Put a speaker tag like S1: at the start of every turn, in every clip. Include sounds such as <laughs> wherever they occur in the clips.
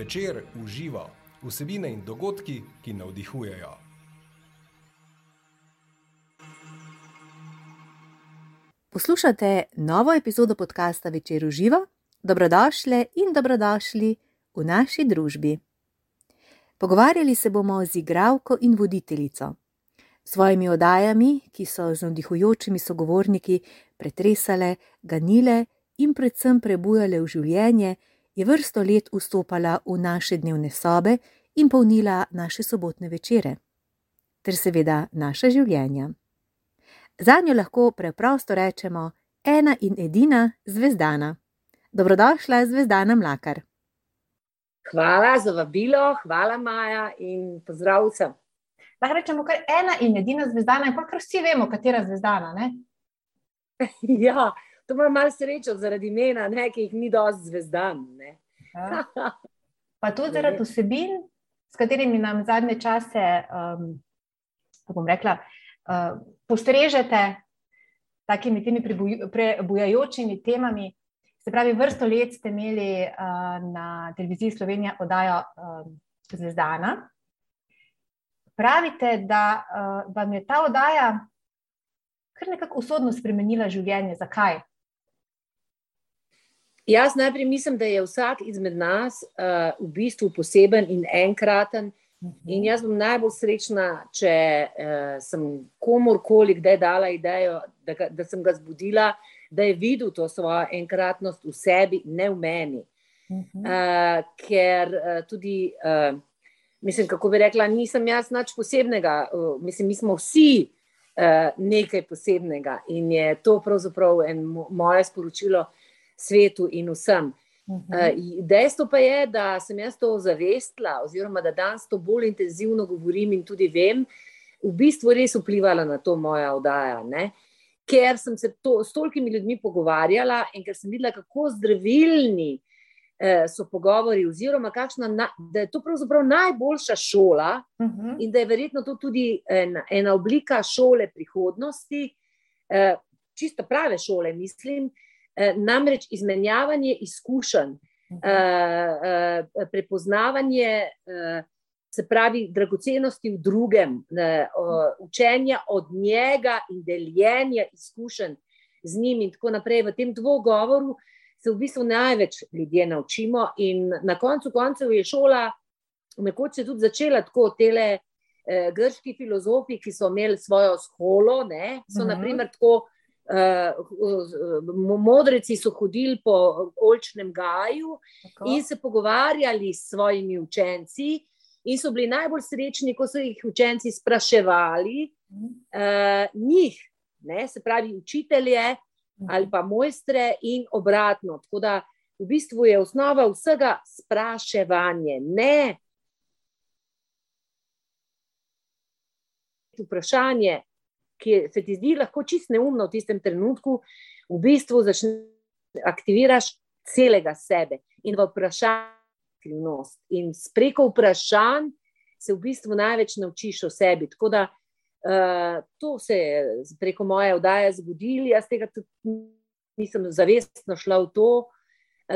S1: Večer uživa vsebine in dogodki, ki navdihujejo.
S2: Poslušate novo epizodo podcasta Večer uživa? Dobrodošli in dobrodošli v naši družbi. Pogovarjali se bomo z igralko in voditeljico. S svojimi oddajami, ki so z navdihujočimi sogovorniki pretresale, ganile in predvsem prebujale v življenje, je vrsto let vstopala v naše dnevne sobe in polnila naše sobotne večere, ter seveda naša življenja. Za njo lahko preprosto rečemo ena in edina zvezdana. Dobrodošla, zvezdana Mlakar.
S3: Hvala za vabilo, hvala Maja in pozdrav vsem.
S4: Lahko rečemo, kar ena in edina zvezdana, in kar vsi vemo, katera zvezdana. Ne? <laughs>
S3: ja, to ima malo srečo zaradi imena, ne, ki jih ni dosti zvezdan. Ja. <laughs>
S4: Pa tudi zaradi vsebin, s katerimi nam zadnje čase, um, bom rekla, uh, postrežete takimi temi prebujajočimi temami. Se pravi, vrsto let ste imeli uh, na televiziji Slovenija oddajo uh, Zvezdana. Pravite, da uh, vam je ta oddaja kar nekako usodno spremenila življenje. Zakaj?
S3: Jaz najprej mislim, da je vsak izmed nas uh, v bistvu poseben in enkraten. Mhm. In jaz bom najbolj srečna, če uh, sem komorkoli kdaj dala idejo, da, ga, da sem ga zbudila, da je videl to svojo enkratnost v sebi, ne v meni. Uh, ker uh, tudi, uh, mislim, kako bi rekla, nisem jaz nič posebnega. Uh, mislim, mi smo vsi uh, nekaj posebnega in je to pravzaprav eno moje sporočilo svetu in vsem. Uh, dejstvo pa je, da sem jaz to zavestila, oziroma da danes to bolj intenzivno govorim in tudi vem, v bistvu res vplivala na to moja oddaja. Ne? Ker sem se to, s tolkimi ljudmi pogovarjala in ker sem videla, kako zdravilni eh, so pogovori, oziroma kakšna, na, da je to pravzaprav najboljša šola uh -huh. in da je verjetno to tudi ena, ena oblika šole prihodnosti, eh, čisto prave šole, mislim. Eh, namreč izmenjavanje izkušenj, uh -huh. uh, prepoznavanje, se pravi, dragocenosti v drugem, uh, učenja od njega in deljenja izkušenj z njim, in tako naprej. V tem dvogovoru se v bistvu največ ljudje naučimo, in na koncu koncev je šola, nekoč je tudi začela tako tele. Grški filozofi, ki so imeli svojo skolo, ne, so uh -huh. naprimer tako uh, modreci so hodili po olčnem gaju Tako. in se pogovarjali s svojimi učenci, in so bili najbolj srečni, ko so jih učenci spraševali, uh, njih, ne, se pravi, učitelje ali pa mojstre, in obratno. Tako da v bistvu je osnova vsega spraševanje. Ne. Vprašanje, ki se ti zdi lahko čist neumno v tistem trenutku, v bistvu začneš aktiviraš celega sebe in v vprašanju skrivnost. In preko vprašanj se v bistvu največ naučiš o sebi. Tako da uh, to se je preko moje vdaje zgodilo, jaz tega tudi nisem zavestno šla v to.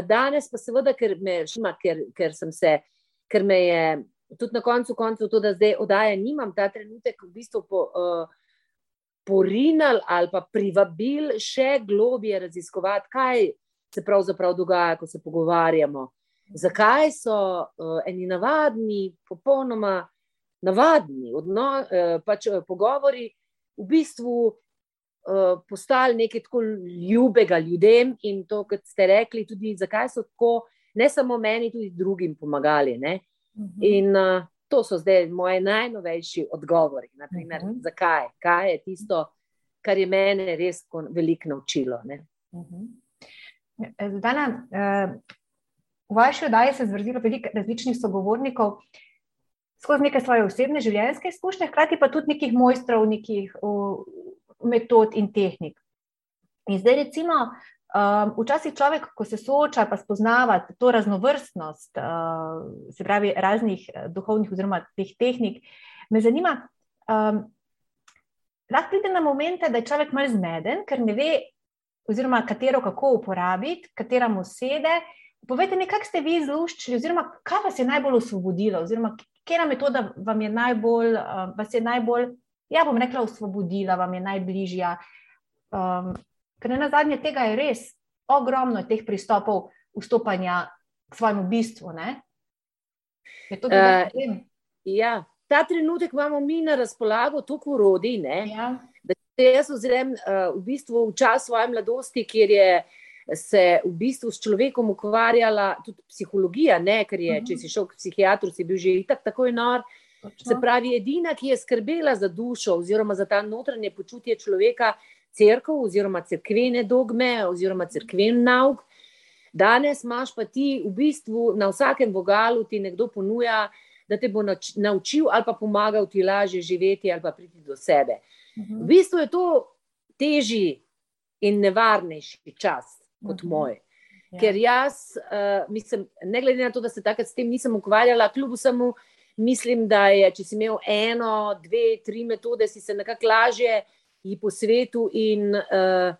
S3: Danes pa seveda, ker me šima, ker, ker sem se, ker me je tudi na koncu koncev to, da zdaj oddaje nimam ta trenutek v bistvu po. Uh, porinili ali pa privabili še globije raziskovati, kaj se pravzaprav dogaja, ko se pogovarjamo. Zakaj so uh, eni navadni, popolnoma navadni odno, uh, pač, uh, pogovori v bistvu uh, postali nekaj tako ljubega ljudem in to, kot ste rekli, tudi zakaj so tako, ne samo meni, tudi drugim pomagali. Uh mhm. -huh. In uh, to so zdaj moji najnovejši odgovori. Naprimer, uh mhm. -huh. Zakaj? Kaj je tisto, kar je mene res veliko naučilo? Uh mhm.
S4: -huh. Zdana, uh, v vaši oddaji se je zvrstilo veliko različnih sogovornikov. Skozi neke svoje osebne življenjske izkušnje, hkrati pa tudi nekih mojstrov, nekih metod in tehnik. In zdaj, recimo, Um, včasih človek, ko se sooča, pa spoznava to raznovrstnost, uh, se pravi, raznih eh, duhovnih oziroma teh tehnik, me zanima, um, lahko pride na momente, da je človek malce zmeden, ker ne ve, oziroma katero kako uporabiti, katera mu sede, povejte mi, kako ste vi izluščili, oziroma kaj vas je najbolj osvobodilo, oziroma katera metoda vam je najbolj, uh, vas je najbolj, ja, bom rekla, osvobodila, vam je najbližja. Um, ker na zadnje tega je res ogromno teh pristopov vstopanja k svojemu bistvu. Ne? Je to? Uh,
S3: ja, ta trenutek imamo mi na razpolago toliko urodi.
S4: Ja.
S3: Jaz ozrem uh, v bistvu v čas svoje mladosti, kjer je se v bistvu s človekom ukvarjala tudi psihologija, ne? ker je, uh -huh. če mhm. si šel k psihiatru, si bil že itak tako nor. Točno. Se pravi, edina, ki je skrbela za dušo oziroma za ta notranje počutje človeka, crkva oziroma crkvene dogme oziroma crkven nauk. Danes imaš pa ti v bistvu na vsakem vogalu ti nekdo ponuja, da te bo naučil ali pa pomagal ti lažje živeti ali pa priti do sebe. Uh -huh. V bistvu je to težji in nevarnejši čas kot uh mhm. moj. Ja. Ker jaz, uh, mislim, ne glede na to, da se takrat s tem nisem ukvarjala, kljub vsemu, mislim, da je, če si imel eno, dve, tri metode, si se nekako lažje jih po svetu in uh,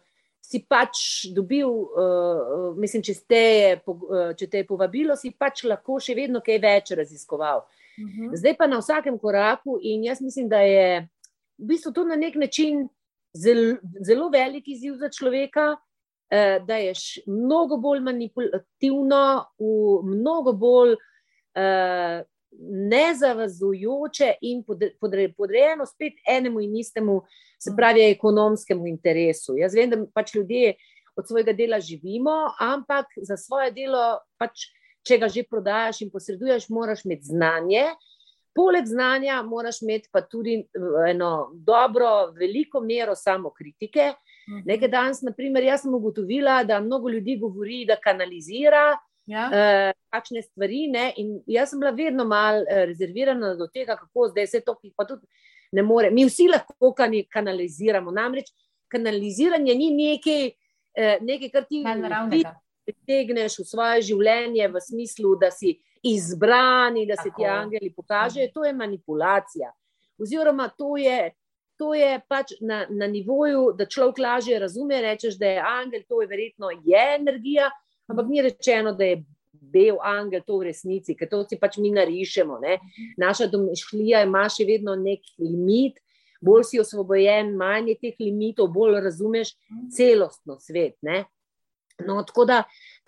S3: si pač dobil, uh, mislim, če te, je, uh, če te je povabilo, si pač lahko še vedno kaj več raziskoval. Uh mhm. -huh. Zdaj pa na vsakem koraku in jaz mislim, da je v bistvu to na nek način zelo, zelo velik izziv za človeka. Eh, da je mnogo bolj manipulativno, mnogo bolj uh, nezavezujoče in podrejeno spet enemu in istemu, se mm. pravi, ekonomskemu interesu. Jaz vem, da pač ljudje od svojega dela živimo, ampak za svoje delo, pač, če ga že prodajaš in posreduješ, moraš imeti znanje. Poleg znanja, moraš imeti pa tudi eh, eno dobro, veliko mero samokritike. Mhm. Nekaj danes, naprimer, jaz sem ugotovila, da mnogo ljudi govori, da kanalizira ja. uh, kakšne stvari. Ne? In jaz sem bila vedno malo uh, rezervirana do tega, kako zdaj se to, pa tudi ne more. Mi vsi lahko kanaliziramo. Namreč kanaliziranje ni nekaj, uh, nekaj kar ti pritegneš v svoje življenje, v smislu, da si izbrani, da se ti angeli pokažejo, to je manipulacija. Oziroma, to je, to je pač na, na nivoju, da človek lažje razume, rečeš, da je angel, to je verjetno je energija, ampak ni rečeno, da je bel angel to v resnici, ker to si pač mi narišemo. Ne? Naša domišljija ima še vedno nek limit. Bolj si osvobojen, manj je teh limitov, bolj razumeš celostno svet. Ne? No, tako da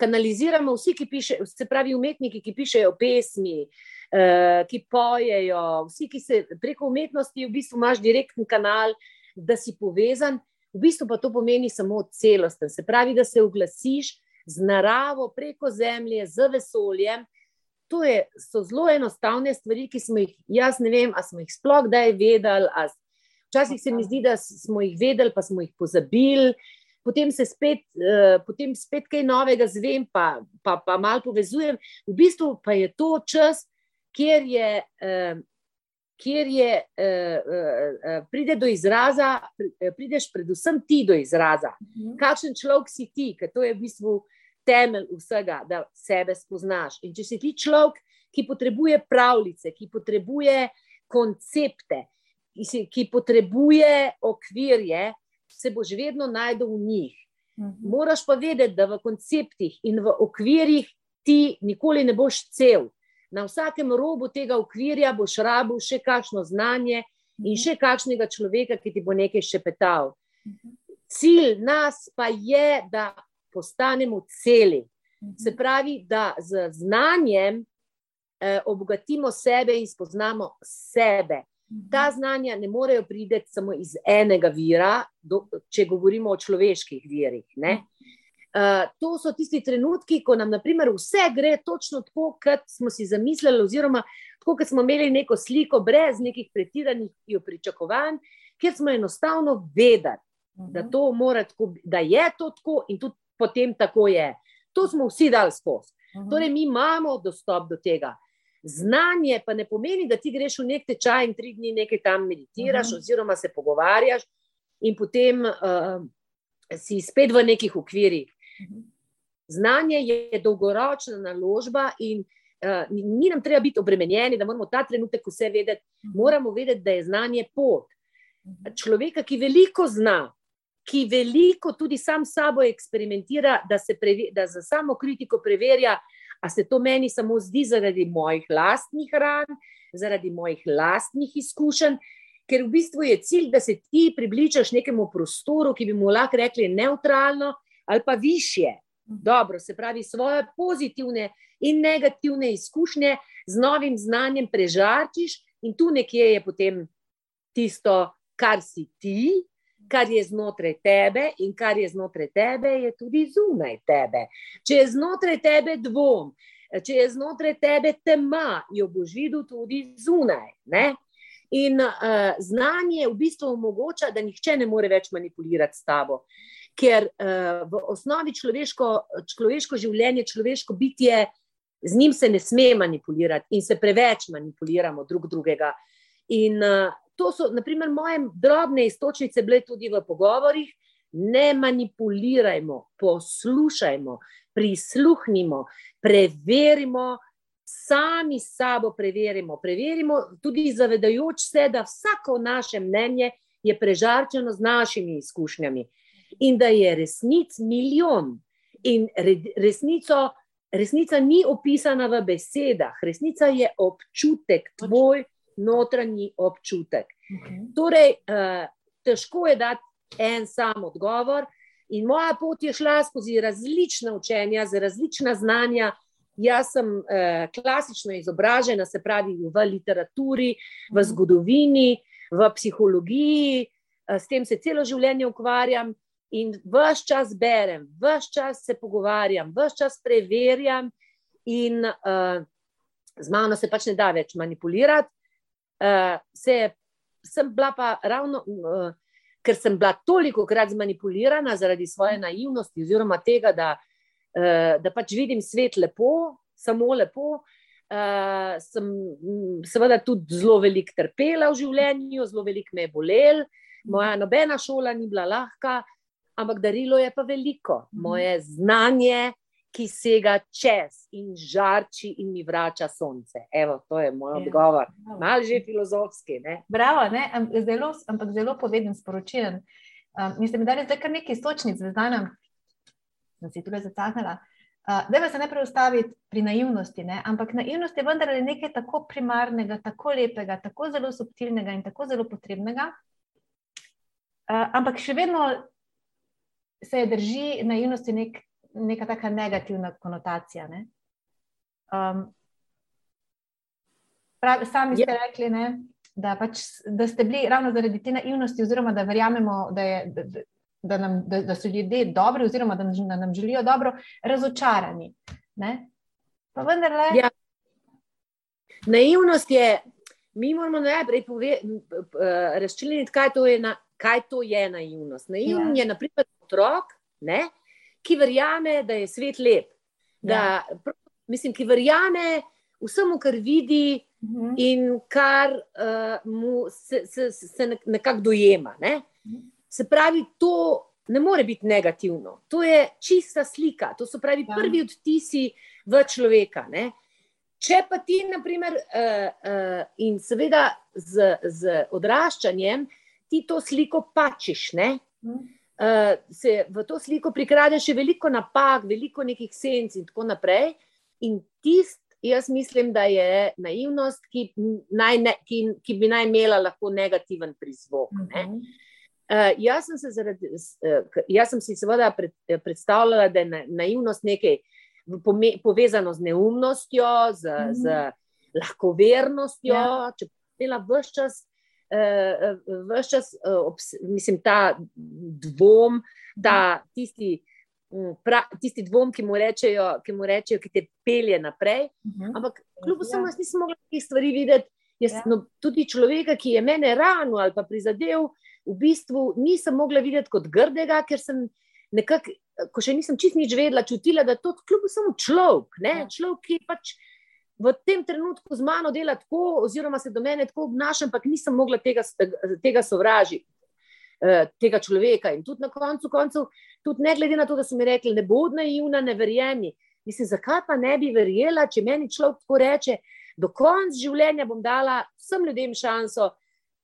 S3: kanaliziramo vsi, ki pišejo, se pravi, umetniki, ki pišejo pesmi, eh, ki pojejo, vsi, ki se preko umetnosti v bistvu imaš direktni kanal, da si povezan, v bistvu pa to pomeni samo celosten. Se pravi, da se oglasiš z naravo, preko zemlje, z vesoljem. To je, so zelo enostavne stvari, ki smo jih, jaz ne vem, ali smo jih sploh kdaj vedeli. Včasih se mi zdi, da smo jih vedeli, pa smo jih pozabili potem se spet, uh, potem spet kaj novega zvem, pa, pa, pa malo povezujem. V bistvu pa je to čas, kjer, je, uh, kjer je, uh, uh, pride do izraza, prideš predvsem ti do izraza. Mhm. Kakšen človek si ti, ker to je v bistvu temelj vsega, da sebe spoznaš. In če si ti človek, ki potrebuje pravljice, ki potrebuje koncepte, ki potrebuje okvirje, se boš vedno najdel v njih. Mhm. Moraš pa vedeti, da v konceptih in v okvirjih ti nikoli ne boš cel. Na vsakem robu tega okvirja boš rabil še kakšno znanje in mhm. še kakšnega človeka, ki ti bo nekaj šepetal. Mhm. Cilj nas pa je, da postanemo celi. Se pravi, da z znanjem eh, obogatimo sebe in spoznamo sebe. Ta znanja ne morejo priti samo iz enega vira, do, če govorimo o človeških virih. Uh, to so tisti trenutki, ko nam naprimer, vse gre točno tako, kot smo si zamislili, oziroma tako, kot smo imeli neko sliko, brez nekih pretiranih pričakovanj, ker smo enostavno vedeli, da, tako, da je to tako in tudi potem tako je. To smo vsi dali skozi. Torej, mi imamo dostop do tega. Znanje pa ne pomeni, da ti greš v nek tečaj in tri dni nekaj tam meditiraš, uh -huh. oziroma se pogovarjaš, in potem uh, si spet v nekih okvirih. Uh -huh. Znanje je dolgoročna naložba, in uh, ni nam treba biti obremenjeni, da moramo ta trenutek vse vedeti. Uh -huh. Moramo vedeti, da je znanje pot. Uh -huh. Človeka, ki veliko zna, ki veliko tudi sam s sabo eksperimentira, da, preve, da za samo kritiko preverja, ali se to meni samo zdi zaradi mojih lastnih ran, zaradi mojih lastnih izkušenj. Ker v bistvu je cilj, da se ti približaš nekemu prostoru, ki bi mu lahko rekli neutralno ali pa više. Dobro, se pravi, svoje pozitivne in negativne izkušnje z novim znanjem prežarčiš, in tu nekje je potem tisto, kar si ti, kar je znotraj tebe, in kar je znotraj tebe, je tudi zunaj tebe. Če je znotraj tebe dvom, če je znotraj tebe tema, jo boš videl tudi zunaj. Ne? In uh, znanje v bistvu omogoča, da nihče ne more več manipulirati s tabo. Ker uh, v osnovi človeško, človeško življenje, človeško bitje, z njim se ne sme manipulirati in se preveč manipuliramo drug drugega. In uh, to so, naprimer, moje drobne istočnice bile tudi v pogovorih. Ne manipulirajmo, poslušajmo, prisluhnimo, preverimo, sami sabo preverimo. Preverimo tudi zavedajoč se, da vsako naše mnenje je prežarčeno z našimi izkušnjami in da je resnic milijon. In resnico, resnica ni opisana v besedah, resnica je občutek tvoj notranji občutek. Okay. Torej, uh, težko je dati en sam odgovor, in moja pot je šla skozi različna učenja, z različna znanja. Jaz sem uh, klasično izobražena, se pravi v literaturi, v mhm. zgodovini, v psihologiji, uh, s tem se celo življenje ukvarjam. In vse čas berem, vse čas se pogovarjam, vse čas preverjam, in uh, z mano se pač ne da več manipulirati. Uh, se, sem bila pa ravno, uh, ker sem bila toliko krat zmanipulirana zaradi svoje naivnosti, oziroma tega, da, uh, da pač vidim svet lepo, samo lepo. Uh, sem seveda tudi zelo veliko trpela v življenju, zelo veliko me je bolelo, moja nobena šola ni bila lahka, ampak darilo je pa veliko. Moje znanje, ki sega čez in žarči in mi vrača sonce. Evo, to je moj ja, odgovor. Mal že filozofski. Ne?
S4: Bravo, ne? Zelo, ampak zelo poveden, sporočilen. Um, mislim, da je zdaj kar nekaj sočnic, znano, da si tudi zataknila. Uh, da bi se najprej ustaviti pri naivnosti, ne? ampak naivnost je vendar nekaj tako primarnega, tako lepega, tako zelo subtilnega in tako zelo potrebnega. Uh, ampak še vedno se drži naivnosti nek neka taka negativna konotacija. Ne? Um, pravi, sami ste ja. rekli, ne, da, pač, da ste bili ravno zaradi te naivnosti, oziroma da verjamemo, da, je, da, da, nam, da, da so ljudje dobri, oziroma da, da nam želijo dobro, razočarani. Ne? Pa vendarle. Ja.
S3: Naivnost je, mi moramo najprej razčleniti, kaj, kaj to je naivnost. Naivnost ja. je, naprimer, otrok, ne, ki verjame, da je svet lep. Da, ja. Mislim, ki verjame vsemu, kar vidi uh mhm. -huh. in kar uh, mu se, se, se nekako dojema. Ne? Mhm. Se pravi, to ne more biti negativno. To je čista slika, to so pravi ja. prvi odtisi v človeka. Ne? Če pa ti, naprimer, uh, uh, in seveda z, z odraščanjem, ti to sliko pačiš. Uh mhm. -huh uh, se v to sliko prikrade še veliko napak, veliko nekih senc in tako naprej. In tist, jaz mislim, da je naivnost, ki, naj ne, ki, ki bi naj imela lahko negativen prizvok. Uh -huh. uh, jaz, sem zaradi, uh, jaz sem si seveda pred, predstavljala, da je naivnost nekaj pome, povezano z neumnostjo, z, uh -huh. z lahkovernostjo. Ja. Če bi imela vse čas vse čas, uh, mislim, ta dvom, ta tisti, um, pra, tisti dvom, ki mu, rečejo, ki mu rečejo, ki te pelje naprej. Uh mhm. -huh. Ampak kljub vsemu, jaz nisem mogla teh stvari videti. Jaz, ja. no, tudi človeka, ki je mene ranil ali pa prizadel, v bistvu nisem mogla videti kot grdega, ker sem nekako, ko še nisem čist nič vedela, čutila, da je to kljub vsemu človek, ja. človek, ki je pač v tem trenutku z mano dela tako, oziroma se do mene tako obnaša, ampak nisem mogla tega, tega sovražiti, eh, tega človeka. In tudi na koncu, koncu, tudi ne glede na to, da so mi rekli, ne bod naivna, ne verjemi. Mislim, zakaj pa ne bi verjela, če meni človek tako reče, do konca življenja bom dala vsem ljudem šanso,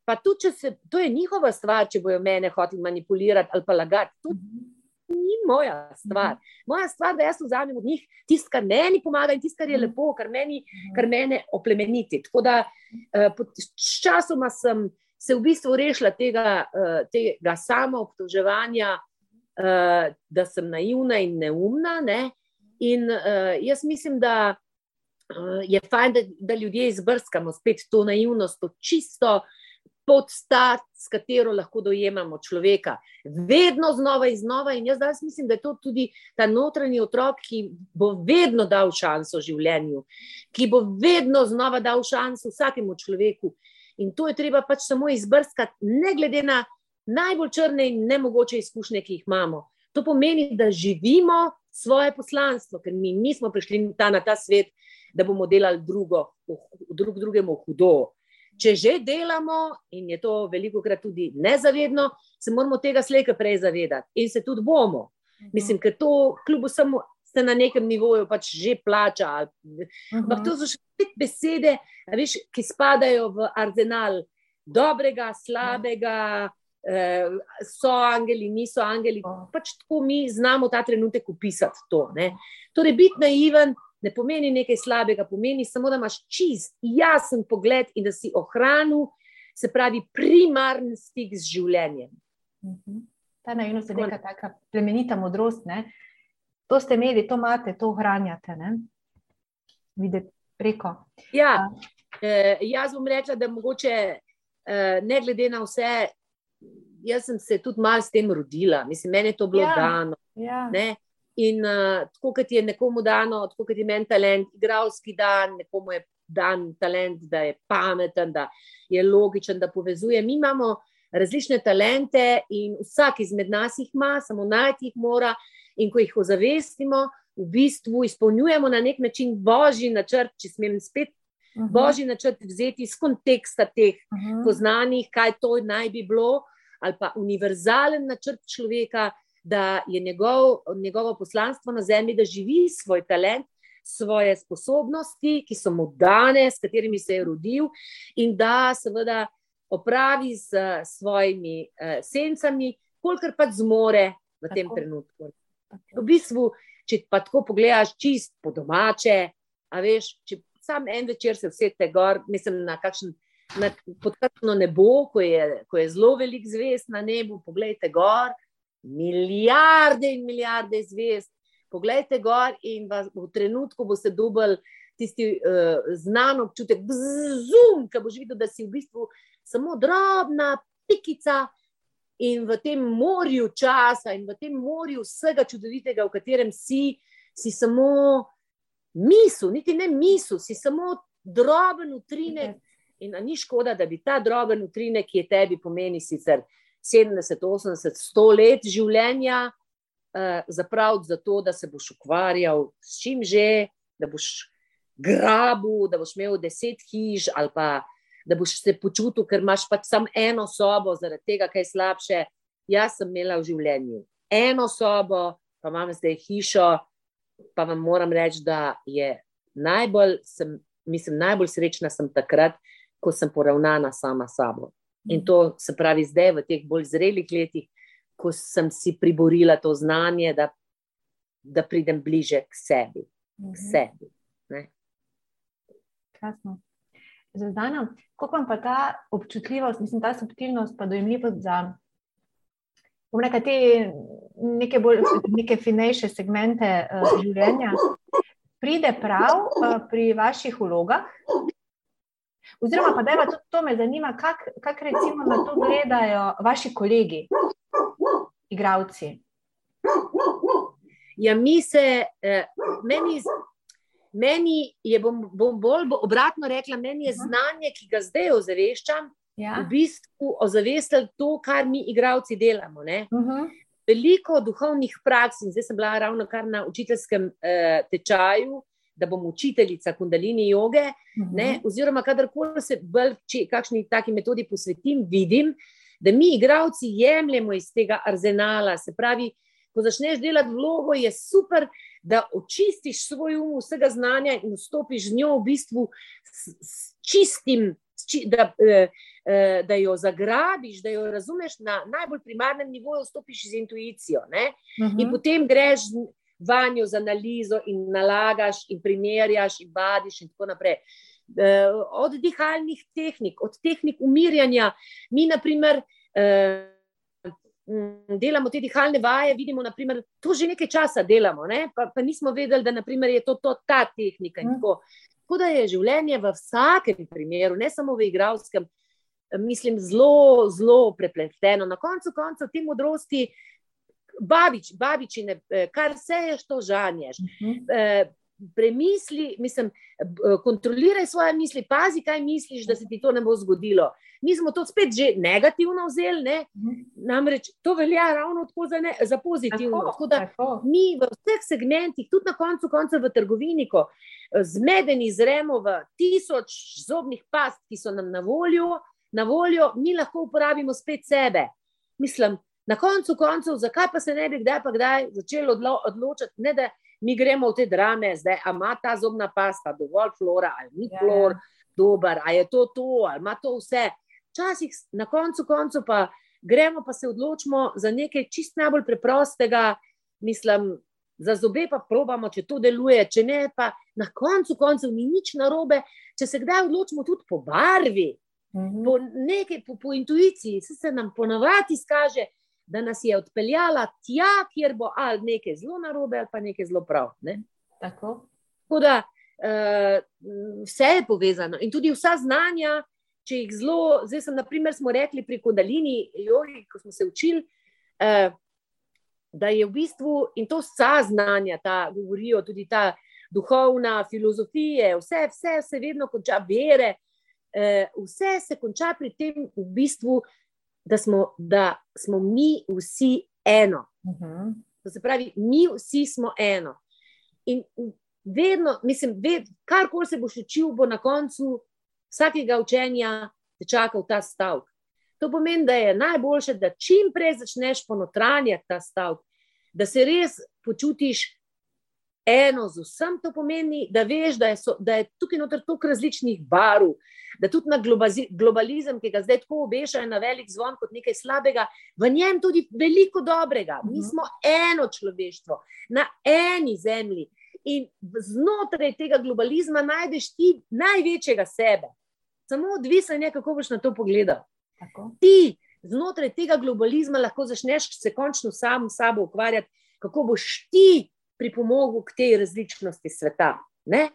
S3: pa tudi, če se, to je njihova stvar, če bojo mene hoteli manipulirati ali pa lagati. To ni moja stvar. Moja stvar je, da jaz vzamem od njih tisto, kar meni pomaga in tisto, kar je lepo, kar meni, kar mene oplemeniti. Tako da s časoma sem se v bistvu rešila tega, tega samoobtoževanja, da sem naivna in neumna. Ne? In jaz mislim, da je fajn, da, da ljudje izbrskamo spet to naivnost, to čisto podstat, s katero lahko dojemamo človeka. Vedno znova in znova. In jaz danes mislim, da je to tudi ta notranji otrok, ki bo vedno dal šanso življenju, ki bo vedno znova dal šanso vsakemu človeku. In to je treba pač samo izbrskati, ne glede na najbolj črne in nemogoče izkušnje, ki jih imamo. To pomeni, da živimo svoje poslanstvo, ker mi nismo prišli ta, na ta svet, da bomo delali drugo, drug drugemu hudo. Če že delamo, in je to veliko krat tudi nezavedno, se moramo tega slejka prej zavedati in se tudi bomo. Mislim, ker to kljub vsemu se na nekem nivoju pač že plača. Ampak to so še spet besede, veš, ki spadajo v arzenal dobrega, slabega, eh, so angeli, niso angeli. Pač tako mi znamo ta trenutek opisati to. Ne? Torej, biti naiven ne pomeni nekaj slabega, pomeni samo, da imaš čist, jasen pogled in da si ohranil, se pravi, primarni stik z življenjem.
S4: Mhm. Ta naivnost je neka taka plemenita modrost. Ne? To ste imeli, to imate, to ohranjate. Videti preko.
S3: Ja, eh, jaz bom rekla, da mogoče eh, ne glede na vse, jaz sem se tudi malo s tem rodila. Mislim, meni je to bilo ja, dano. Ja. In uh, tako kot je nekomu dano, tako kot je meni talent, igralski dan, nekomu je dan talent, da je pameten, da je logičen, da povezuje. Mi imamo različne talente in vsak izmed nas jih ima, samo najti jih mora. In ko jih ozavestimo, v bistvu izpolnjujemo na nek način božji načrt, če smem spet. Uh mhm. -huh. Božji načrt vzeti iz konteksta teh uh mhm. -huh. poznanih, kaj to naj bi bilo, ali pa univerzalen načrt človeka, da je njegov, njegovo poslanstvo na zemlji, da živi svoj talent, svoje sposobnosti, ki so mu dane, s katerimi se je rodil, in da seveda opravi s svojimi uh, sencami, kolikor pač zmore v tem tako. trenutku. V bistvu, če pa tako pogledaš, čist po domače, a veš, če sam en večer se vsete gor, mislim na kakšen. Podkrpno nebo, ko je, ko je zelo velik zvezd na nebu, pogledajte gor, milijarde in milijarde zvezd. Poglejte gor in vas, v trenutku boste dobili tisti uh, znan občutek, zum, ki boš videl, da si v bistvu samo drobna pikica in v tem morju časa in v tem morju vsega čudovitega, v katerem si, si samo misel, niti ne misel, si samo droben utrinek. In ni škoda, da bi ta droben utrinek, ki je tebi pomeni sicer 70, 80, 100 let življenja, uh, zapraviti za to, da se boš ukvarjal s čim že, da boš grabu, da boš imel deset hiš ali pa da boš se počutil, ker imaš pač samo eno sobo, zaradi tega, kaj je slabše. Jaz sem imela v življenju eno sobo, pa imam zdaj hišo, pa vam moram reči, da je najbolj, sem, mislim, najbolj srečna sem takrat, ko sem poravnana sama s sabo. In to se pravi zdaj, v teh bolj zrelih letih, ko sem si priborila to znanje, da, da pridem bliže k sebi. K
S4: Mhm.
S3: sebi
S4: Krasno. Zvezdana, kako vam pa ta občutljivost, mislim, ta subtilnost, pa dojemljivost za bom rekla, te neke, bolj, neke finejše segmente uh, življenja, pride prav uh, pri vaših vlogah? Oziroma, pa da je to me zanima, kako kak recimo na to gledajo vaši kolegi, igravci.
S3: Ja, mi se, eh, meni, meni je, bom, bom bolj obratno rekla, meni je znanje, ki ga zdaj ozaveščam,
S4: Ja.
S3: v bistvu ozavestili to, kar mi, igravci, delamo. Ne?
S4: Uh -huh.
S3: Veliko duhovnih praks, in zdaj sem bila ravno kar na učiteljskem eh, tečaju, da bom učiteljica kundalini joge.
S4: Uh -huh.
S3: Ne, oziroma, kadarkoli se bolj če, kakšni taki metodi posvetim, vidim, da mi, igravci, jemljemo iz tega arzenala. Se pravi, ko začneš delati vlogo, je super, da očistiš svoj um vsega znanja in vstopiš z njo v bistvu s, s čistim, s či, da, eh, eh, da jo zagrabiš, da jo razumeš na najbolj primarnem nivoju, stopiš z intuicijo. Uh -huh. In potem greš vanjo z analizo in nalagaš, in primerjaš, in vadiš, in tako naprej. Eh, od dihalnih tehnik, od tehnik umirjanja, mi, naprimer, delamo te dihalne vaje, vidimo, da to že nekaj časa delamo, ne? pa, pa nismo vedeli, da naprimer, je to, to ta tehnika. Uh -huh. Tako da je življenje v vsakem primeru, ne samo v igralskem, mislim, zelo, zelo prepleteno. Na koncu koncev te modrosti, babič, babičine, eh, kar seješ, to žanješ. Uh mhm. -huh. Eh, premisli, mislim, kontroliraj svoje misli, pazi, kaj misliš, da se ti to ne bo zgodilo. Mi smo to spet že negativno vzeli, ne? Mhm. namreč to velja ravno tako za, ne, za pozitivno. Tako, tako da tako. mi v vseh segmentih, tudi na koncu, konca v trgovini, ko zmedeni zremo v tisoč zobnih past, ki so nam na voljo, na voljo mi lahko uporabimo spet sebe. Mislim, na koncu koncev, zakaj pa se ne bi kdaj pa kdaj začeli odlo odločiti, ne da mi gremo v te drame, zdaj ima ta zobna pasta dovolj flora ali ni ja. flor, yeah. dober, ali je to to, ali ima to vse. Včasih na koncu koncev pa gremo pa se odločimo za nekaj čist najbolj preprostega, mislim. Za zobe pa probamo, če to deluje, če ne, pa na koncu koncev ni nič narobe, če se kdaj odločimo tudi po barvi, -hmm. po, nekaj, po, po intuiciji se, se nam ponavadi izkaže, da nas je odpeljala tja, kjer bo ali nekaj zelo narobe, ali pa nekaj zelo prav. Ne?
S4: Tako.
S3: Tako da uh, vse je povezano in tudi vsa znanja. Če jih zelo, zdaj sem, naprimer, smo rekli pri Kodalini, jogi, ko smo se učili, eh, da je v bistvu in to vsa znanja, ta govorijo tudi ta duhovna filozofija, vse, vse se vedno konča vere, Eh, vse se konča pri tem, v bistvu, da, smo, da smo mi vsi eno. Uh mhm. -huh. To se pravi, mi vsi smo eno. In vedno, mislim, ved, kar koli se boš učil, bo na koncu vsakega učenja te čakal ta stavek. To pomeni, da je najboljše, da čim prej začneš ponotranjati ta stavek, da se res počutiš eno z vsem, to pomeni, da veš, da je, so, da je tukaj noter toliko različnih barv, da tudi na globalizem, ki ga zdaj tako obešajo na velik zvon kot nekaj slabega, v njem tudi veliko dobrega. Mi mhm. smo eno človeštvo na eni zemlji in znotraj tega globalizma najdeš ti največjega sebe. Samo odvisen je, kako boš na to pogledal. Tako. Ti znotraj tega globalizma lahko začneš se končno sam s sabo ukvarjati, kako boš ti pripomogel k tej različnosti sveta. Ne?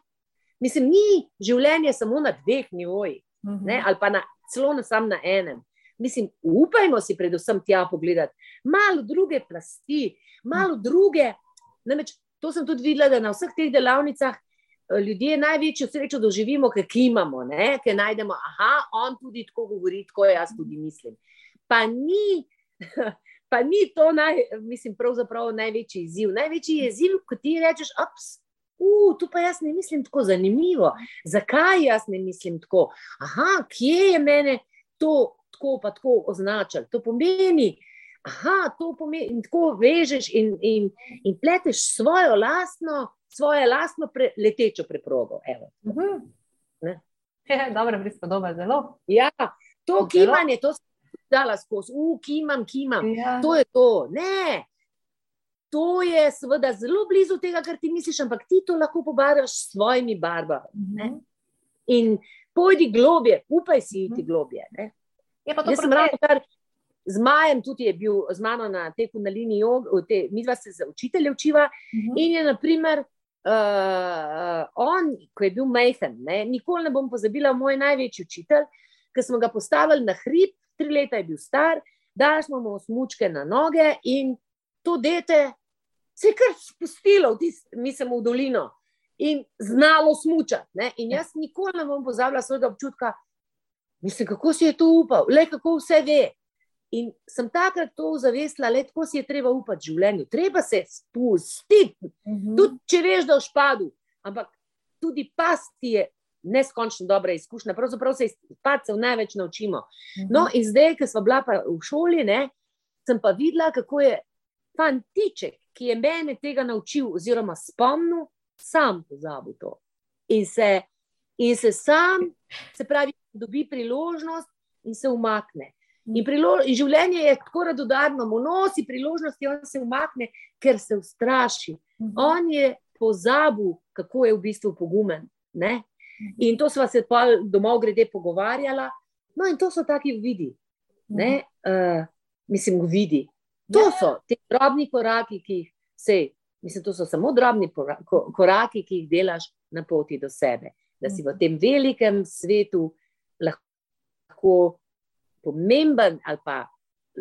S3: Mislim, ni življenje samo na dveh nivojih, uh -huh. ali pa na, celo na sam na enem. Mislim, upajmo si predvsem tja pogledati, malo druge plasti, malo uh -huh. druge. Namreč, to sem tudi videla, da na vseh teh delavnicah eh, ljudje največjo srečo doživimo, ker imamo, ker najdemo, da on tudi tako govori, tako jaz tudi mislim. Pa ni. <laughs> Pa ni to, naj, mislim, pravzaprav največji izziv. Največji izziv, ko ti rečeš, ops, Uh, tu pa jaz ne mislim tako zanimivo. Zakaj jaz ne mislim tako? Aha, kje je mene to tako pa tako označilo? To pomeni, aha, to pomeni, in tako vežeš in, in, in pleteš svojo lastno, svoje lastno pre, letečo preprogo. Uh -huh.
S4: Je dobro, prispodoba zelo.
S3: Ja, to kimanje, to sem dala skozi, uh, kimam, kimam. Ja. To je to. Ne, to je seveda zelo blizu tega, kar ti misliš, ampak ti to lahko pobarvaš s svojimi barvami. Ne? Mhm. In pojdi globje, upaj si iti mhm. globje. Jaz sem ravno kar z Majem, tudi je bil z mano na teku na liniji joge, te, mi dva se za učitelje učiva. Uh mhm. -huh. In je, naprimer, uh, on, ko je bil majhen, ne, nikoli ne bom pozabila, moj največji učitelj, ki smo ga postavili na hrib, tri leta je bil star, smo mu smučke na noge in to dete se je kar spustilo, mi smo v dolino in znalo smučati. In jaz nikoli ne bom pozabila svojega občutka, mislim, kako si je to upal, le kako vse ve. In sem takrat to zavestila, le kako si je treba upati v življenju. Treba se spustiti, mhm. -huh. tudi če veš, da je v špadu, ampak tudi pasti je. Neskončno dobra izkušnja, pravzaprav se iz padcev največ naučimo. No, mhm. in zdaj, ki smo bila v šoli, ne, sem pa videla, kako je fantiček, ki je mene tega naučil, oziroma spomnil, sam pozabil to. In se, in se sam, se pravi, dobi priložnost in se umakne. In, in življenje je tako radodarno, mu nosi priložnosti, on se umakne, ker se ustraši. Mhm. On je pozabil, kako je v bistvu pogumen. Ne? In to smo se pa domov grede pogovarjala. No, in to so taki vidi. Uh, mislim, vidi. To ja. so ti drobni koraki, ki jih sej. Mislim, to so samo drobni koraki, ki jih delaš na poti do sebe. Da si v mhm. tem velikem svetu lahko pomemben. Pa,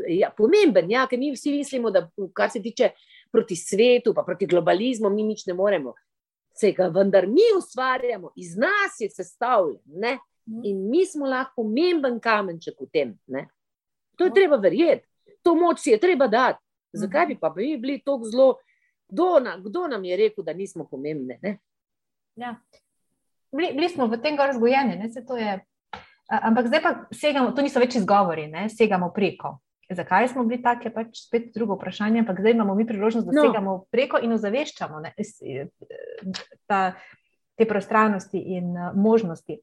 S3: ja, pomemben, ja, ker mi vsi mislimo, da kar se tiče proti svetu, pa proti globalizmu, mi nič ne moremo. Vse ga vendar mi ustvarjamo, iz nas je sestavljen. Ne? Mhm. In mi smo lahko pomemben kamenček v tem. Ne? To je treba verjeti, to moč si je treba dati. Zakaj bi pa mi bili tako zelo, kdo, na, kdo nam je rekel, da nismo pomembni?
S4: Ja. Bili, bili smo v tem razgojeni, ampak zdaj pa segamo, to niso več izgovori, ne? segamo preko. Zakaj smo bili taki, je pač spet drugo vprašanje, ampak zdaj imamo mi priložnost, da no. segamo preko in ozaveščamo ne? Ta, te prostranosti in uh, možnosti.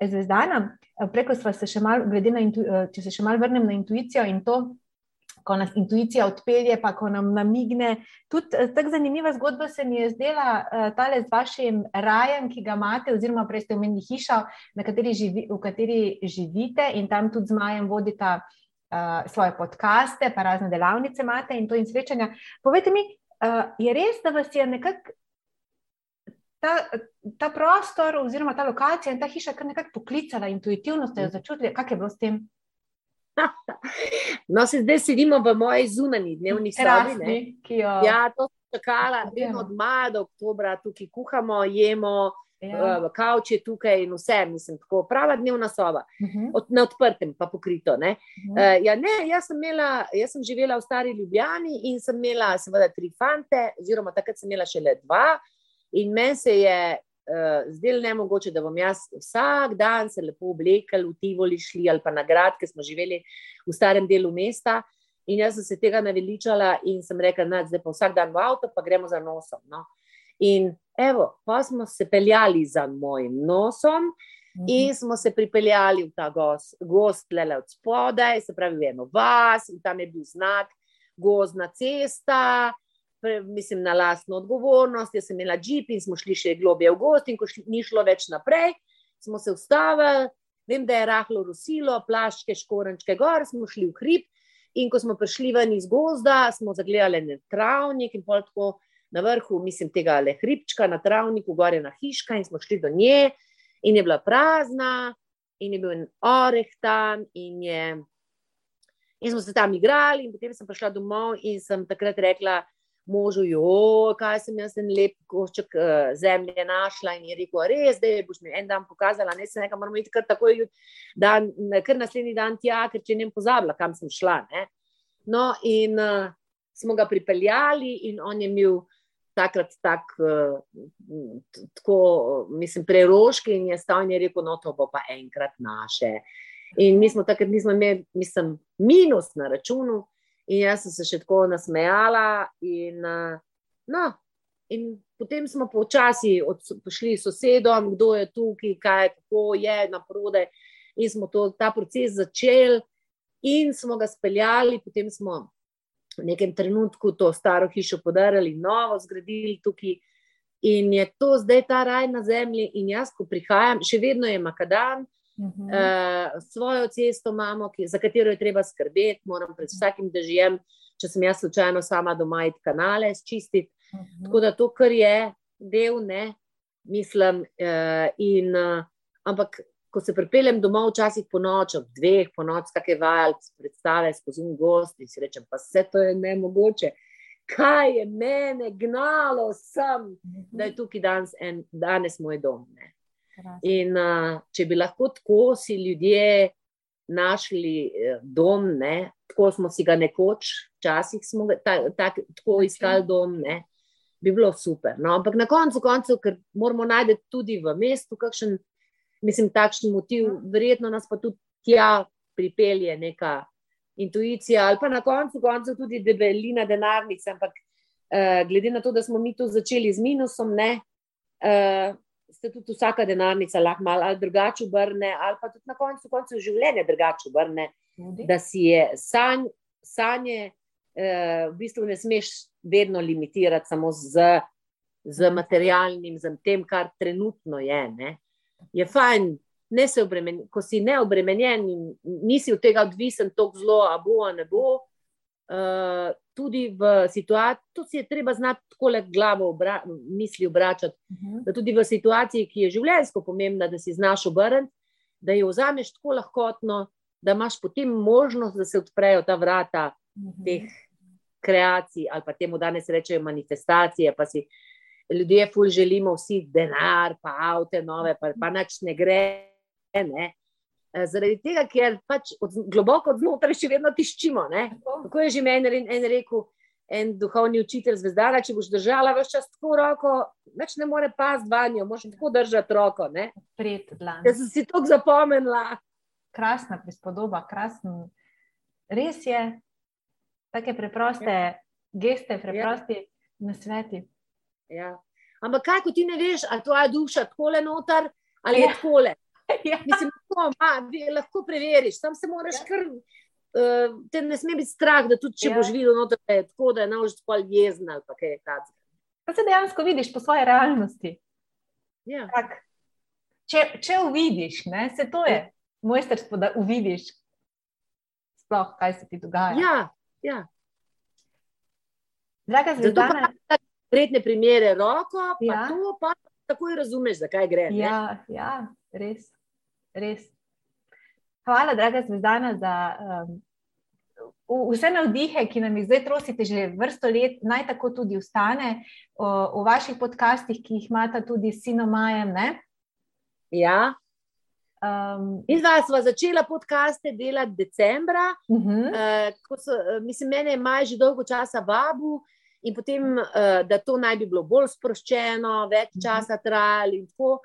S4: Zvezdana, preko smo se še malo, glede na, intu, če se še malo vrnem na intuicijo in to, ko nas intuicija odpelje, pa ko nam namigne. Tudi eh, tako zanimiva zgodba se mi je zdela tale z vašim rajem, ki ga imate, oziroma prej ste omenili hišo, kateri živi, v kateri živite in tam tudi z Majem vodite uh, svoje podkaste, pa razne delavnice imate in to in srečanja. Povejte mi, uh, je res, da vas je nekako. Ta, ta prostor, oziroma ta lokacija in ta hiša, kar nekako poklicala, intuitivno ste jo začutili, kako je bilo s tem? <laughs>
S3: No, se zdaj sedimo v moji zunanji dnevni sobi. Jo... Ja, to sem čakala, vem, od maja do oktobra tukaj kuhamo, jemo, ja. uh, kavč je tukaj in vse, mislim, tako prava dnevna soba, uh mhm. -huh. Od, na odprtem, pa pokrito. Ne? Uh -huh. uh, ja, ne, jaz, sem imela, jaz sem živela v stari Ljubljani in sem imela, seveda, tri fante, oziroma takrat sem imela še le dva. In meni se je uh, zdelo ne mogoče, da bom jaz vsak dan se lepo oblekel v Tivoli, šli ali pa na grad, ker smo živeli v starem delu mesta. In jaz sem se tega naveličala in sem rekla, da zdaj pa vsak dan v avto, pa gremo za nosom. No. In evo, pa smo se peljali za mojim nosom. Mhm. In smo se pripeljali v ta gost, gost le od spodaj, se pravi, eno vas, in tam je bil znak, gozdna cesta, mislim, na lastno odgovornost. Jaz sem imela džip in smo šli še globje v gost, in ko šli, ni šlo več naprej, smo se ustavili. Vem, da je rahlo rusilo, plaščke, škorenčke, gor, smo šli v hrib. In ko smo prišli ven iz gozda, smo zagledali na travnik in pol tako na vrhu, mislim, tega le hribčka, na travniku, gore na hiška, in smo šli do nje, in je bila prazna, in je bil en oreh tam, in, je, in smo se tam igrali. In potem sem prišla domov in sem takrat rekla, možu, kaj sem jaz en lep košček uh, zemlje našla in je rekel, res, da boš mi en dan pokazala, ne se nekaj, moramo iti kar takoj, dan, kar naslednji dan tja, ker če ne bom pozabila, kam sem šla. Ne? No, in uh, smo ga pripeljali, in on je imel takrat tak, uh, tako, mislim, preroški in je stal in je rekel, no, to bo pa enkrat naše. In mi smo takrat nismo imeli, mislim, minus na računu. In jaz sem se še tako nasmejala. In, no, in potem smo počasi s sosedom, kdo je tukaj, kaj kako je na prode. In smo to, ta proces začeli in smo ga speljali. Potem smo v nekem trenutku to staro hišo podarili, novo zgradili tukaj. In je to zdaj ta raj na zemlji, in jaz, ko prihajam, še vedno je makadam, Uh, svojo cesto imamo, ki, za katero je treba skrbeti, moram pred vsakim dežjem, če sem jaz slučajno sama doma, iti kanale, čistiti. Uh mhm. -huh. Tako da to, kar je del, ne, mislim. Uh, in, uh, ampak, ko se pripeljem domov, včasih po noč, ob dveh, po noč, kakšne vajalce, predstave skozi gost in si rečem, pa vse to je ne mogoče. Kaj je mene gnalo sem, da je tukaj danes, en, danes moj dom. Ne. In uh, če bi lahko tako si ljudje našli eh, dom, ne, tako smo si ga nekoč, včasih smo ga ta, ta, tako iskali dom, ne, bi bilo super. No, ampak na koncu, koncu, ker moramo najti tudi v mestu, kakšen, mislim, takšen motiv, verjetno nas pa tudi tja pripelje neka intuicija, ali pa na koncu, koncu tudi debelina denarnice. Ampak uh, glede na to, da smo mi tu začeli z minusom, ne. Uh, se tudi vsaka denarnica lahko malo ali drugače obrne, ali pa tudi na koncu, koncu življenja drugače obrne, da si je sanj, sanje, eh, v bistvu ne smeš vedno limitirati samo z, z materialnim, z tem, kar trenutno je. Ne. Je fajn, ne se obremeniti, ko si neobremenjen in nisi od tega odvisen, tako zelo, a bo, a ne bo. Uh, tudi v situaciji, to si je treba znati tako le glavo, obra, misli obračati. Uh mhm. -huh. Da tudi v situaciji, ki je življenjsko pomembna, da si znaš obrniti, da jo vzameš tako lahkotno, da imaš potem možnost, da se odprejo ta vrata uh mhm. -huh. teh kreacij, ali pa temu danes rečejo manifestacije. Pa si ljudje, ful, želimo vsi denar, pa avto, nove, pa, pa nič ne gre. Ne? Eh, zaradi tega, ker pač od, globoko znotraj še vedno tiščimo. Tako je že meni en, en rekel, en duhovni učitelj zvezdara, če boš držala vse čas tako roko, več ne more pasti vanjo, moš tako držati roko. Jaz sem si to zapomnila.
S4: Krasna prispodoba, krasen. Res je, tako preproste ja. geste, preprosti ja. na sveti.
S3: Ja. Ampak kaj, ko ti ne veš, ali tvoja duša tako le noter ali ja. tako le. <laughs> ja. Mislim, da lahko preveriš, tam se moraš ja. kar. Uh, te ne sme biti strah, da tudi če ja. boš videl, noter, da je tako, da je nauč tako jezen ali kaj takega.
S4: To se dejansko vidiš po svoji realnosti.
S3: Ja.
S4: Tak, če, če uvidiš, ne, se to je ja. mojsterstvo, da uvidiš, sploh, kaj se ti dogaja.
S3: Ja, ja.
S4: Draga zvezdana.
S3: Vredne primere, roko, pa ja. to pa takoj razumeš, zakaj gre.
S4: Ja, ja, res res. Hvala, draga Zvezdana, za um, vse navdihe, ki nam jih zdaj trosite že vrsto let, naj tako tudi ustane o, v vaših podcastih, ki jih imate tudi s sinom Majem. Ne?
S3: Ja. Um, in zdaj smo začeli podcaste delati decembra. Uh -huh. uh, so, uh, mislim, mene je maj že dolgo časa vabu. In potem, uh, da to naj bi bilo bolj sproščeno, več časa trajalo, in tako.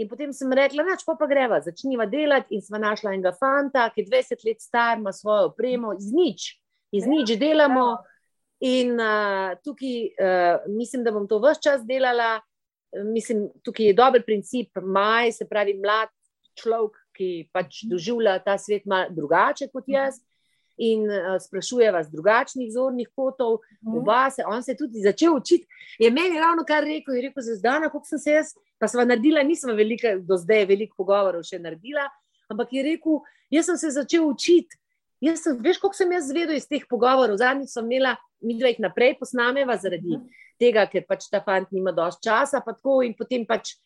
S3: In potem sem rekla, da pa, pa greva, začniva delati. In sva našla enega fanta, ki je 20 let star, ima svojo opremo, iz nič, iz nič delamo. In uh, tukaj uh, mislim, da bom to vse čas delala. Mislim, tukaj je dober princip, maj, se pravi, mlad človek, ki pač doživlja ta svet malo drugače kot jaz. Mm in uh, sprašuje vas drugačnih zornih kotov, mm. oba se, on se je tudi začel učiti. Je meni ravno kar rekel, je rekel, za zdaj, kako sem se jaz, pa sva naredila, nisem velika, do zdaj veliko pogovorov še naredila, ampak je rekel, jaz sem se začel učiti. Jaz sem, veš, koliko sem jaz zvedel iz teh pogovorov. Zadnjič sem imela, mi dve jih naprej posnameva, zaradi mm. tega, ker pač ta fant nima dovolj časa, pa tako in potem pač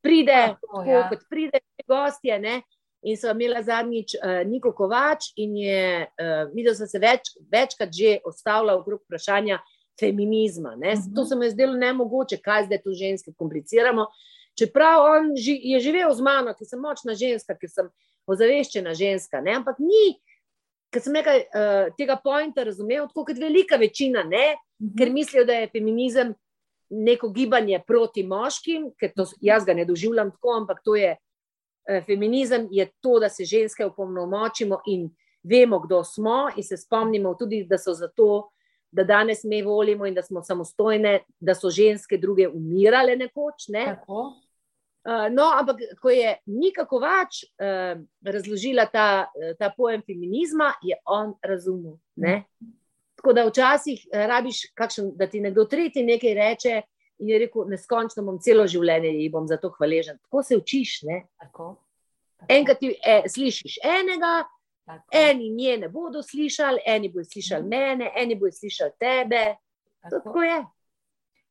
S3: pride, ja, tako, ja. kot pride, gostje. Ne? In so imela zadnjič uh, Niko Kovač, in je uh, videl, da se več, večkrat že ostavlja okrog vprašanja feminizma. Uh -huh. To se mi je zdelo ne mogoče, kaj zdaj tu ženske kompliciramo. Čeprav on ži, je živel z mano, ki sem močna ženska, ki sem ozaveščena ženska, ne? ampak ni. Ker sem nekaj uh, tega pointa razumel, tako kot velika večina, ne, uh -huh. ker mislijo, da je feminizem neko gibanje proti moškim, ker to, jaz ga ne doživljam tako, ampak to je Eh, feminizem je to, da se ženske opolnomočimo in vemo, kdo smo, in se spomnimo tudi, da so zato, da danes mi volimo in da smo samostojne, da so ženske druge umirale nekoč. Ne? Uh, no, ampak ko je nikako več uh, razložila ta, ta pojem feminizma, je on razumel. Ne? Tako da včasih rabiš, kakšen, da ti nekdo tretji nekaj reče, In je rekel, neskončno bom celo življenje in bom za to hvaležen. Tako se učiš. Tako, tako. Enkrat ti e, slišiš enega, tako. eni nje ne bodo slišali, eni bodo slišali mm. mene, eni bodo slišali tebe. Tako. tako je.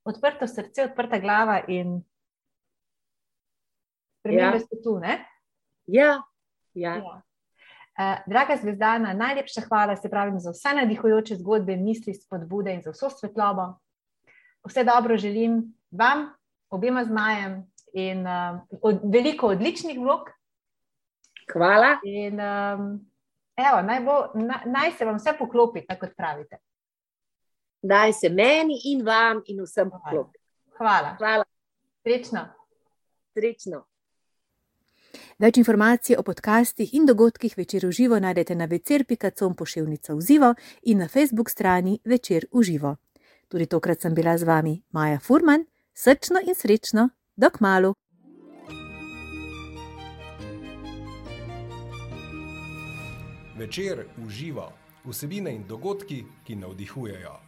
S4: Odprto srce, odprta glava in spremembe ja. so tu. Ne?
S3: Ja. ja.
S4: ja. Uh, draga zvezdana, najlepša hvala se pravim za vse nadihujoče zgodbe, misli, spodbude in za vso svetlobo vse dobro želim vam, obema zmajem in uh, od, veliko odličnih vlog.
S3: Hvala.
S4: In, um, evo, naj, bo, na, naj se vam vse poklopi, tako kot pravite.
S3: Naj se meni in vam in vsem poklopi.
S4: Hvala.
S3: Hvala.
S4: Srečno.
S3: Srečno.
S2: Več informacij o podcastih in dogodkih večer v živo najdete na večer.com pošiljnica v živo in na facebook strani večer v živo. Tudi tokrat sem bila z vami Maja Furman, srčno in srečno, dok malu.
S1: Večer uživa vsebine in dogodki, ki navdihujejo.